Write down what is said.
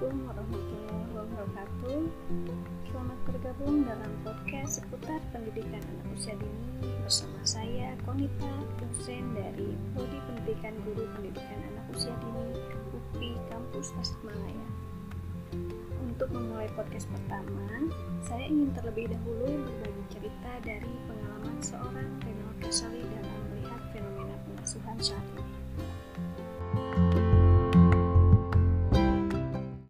Warahmatullahi wabarakatuh. Selamat bergabung dalam podcast seputar pendidikan anak usia dini bersama saya Konita, dosen dari Prodi Pendidikan Guru Pendidikan Anak Usia Dini UPI Kampus Tasikmalaya. Untuk memulai podcast pertama, saya ingin terlebih dahulu berbagi cerita dari pengalaman seorang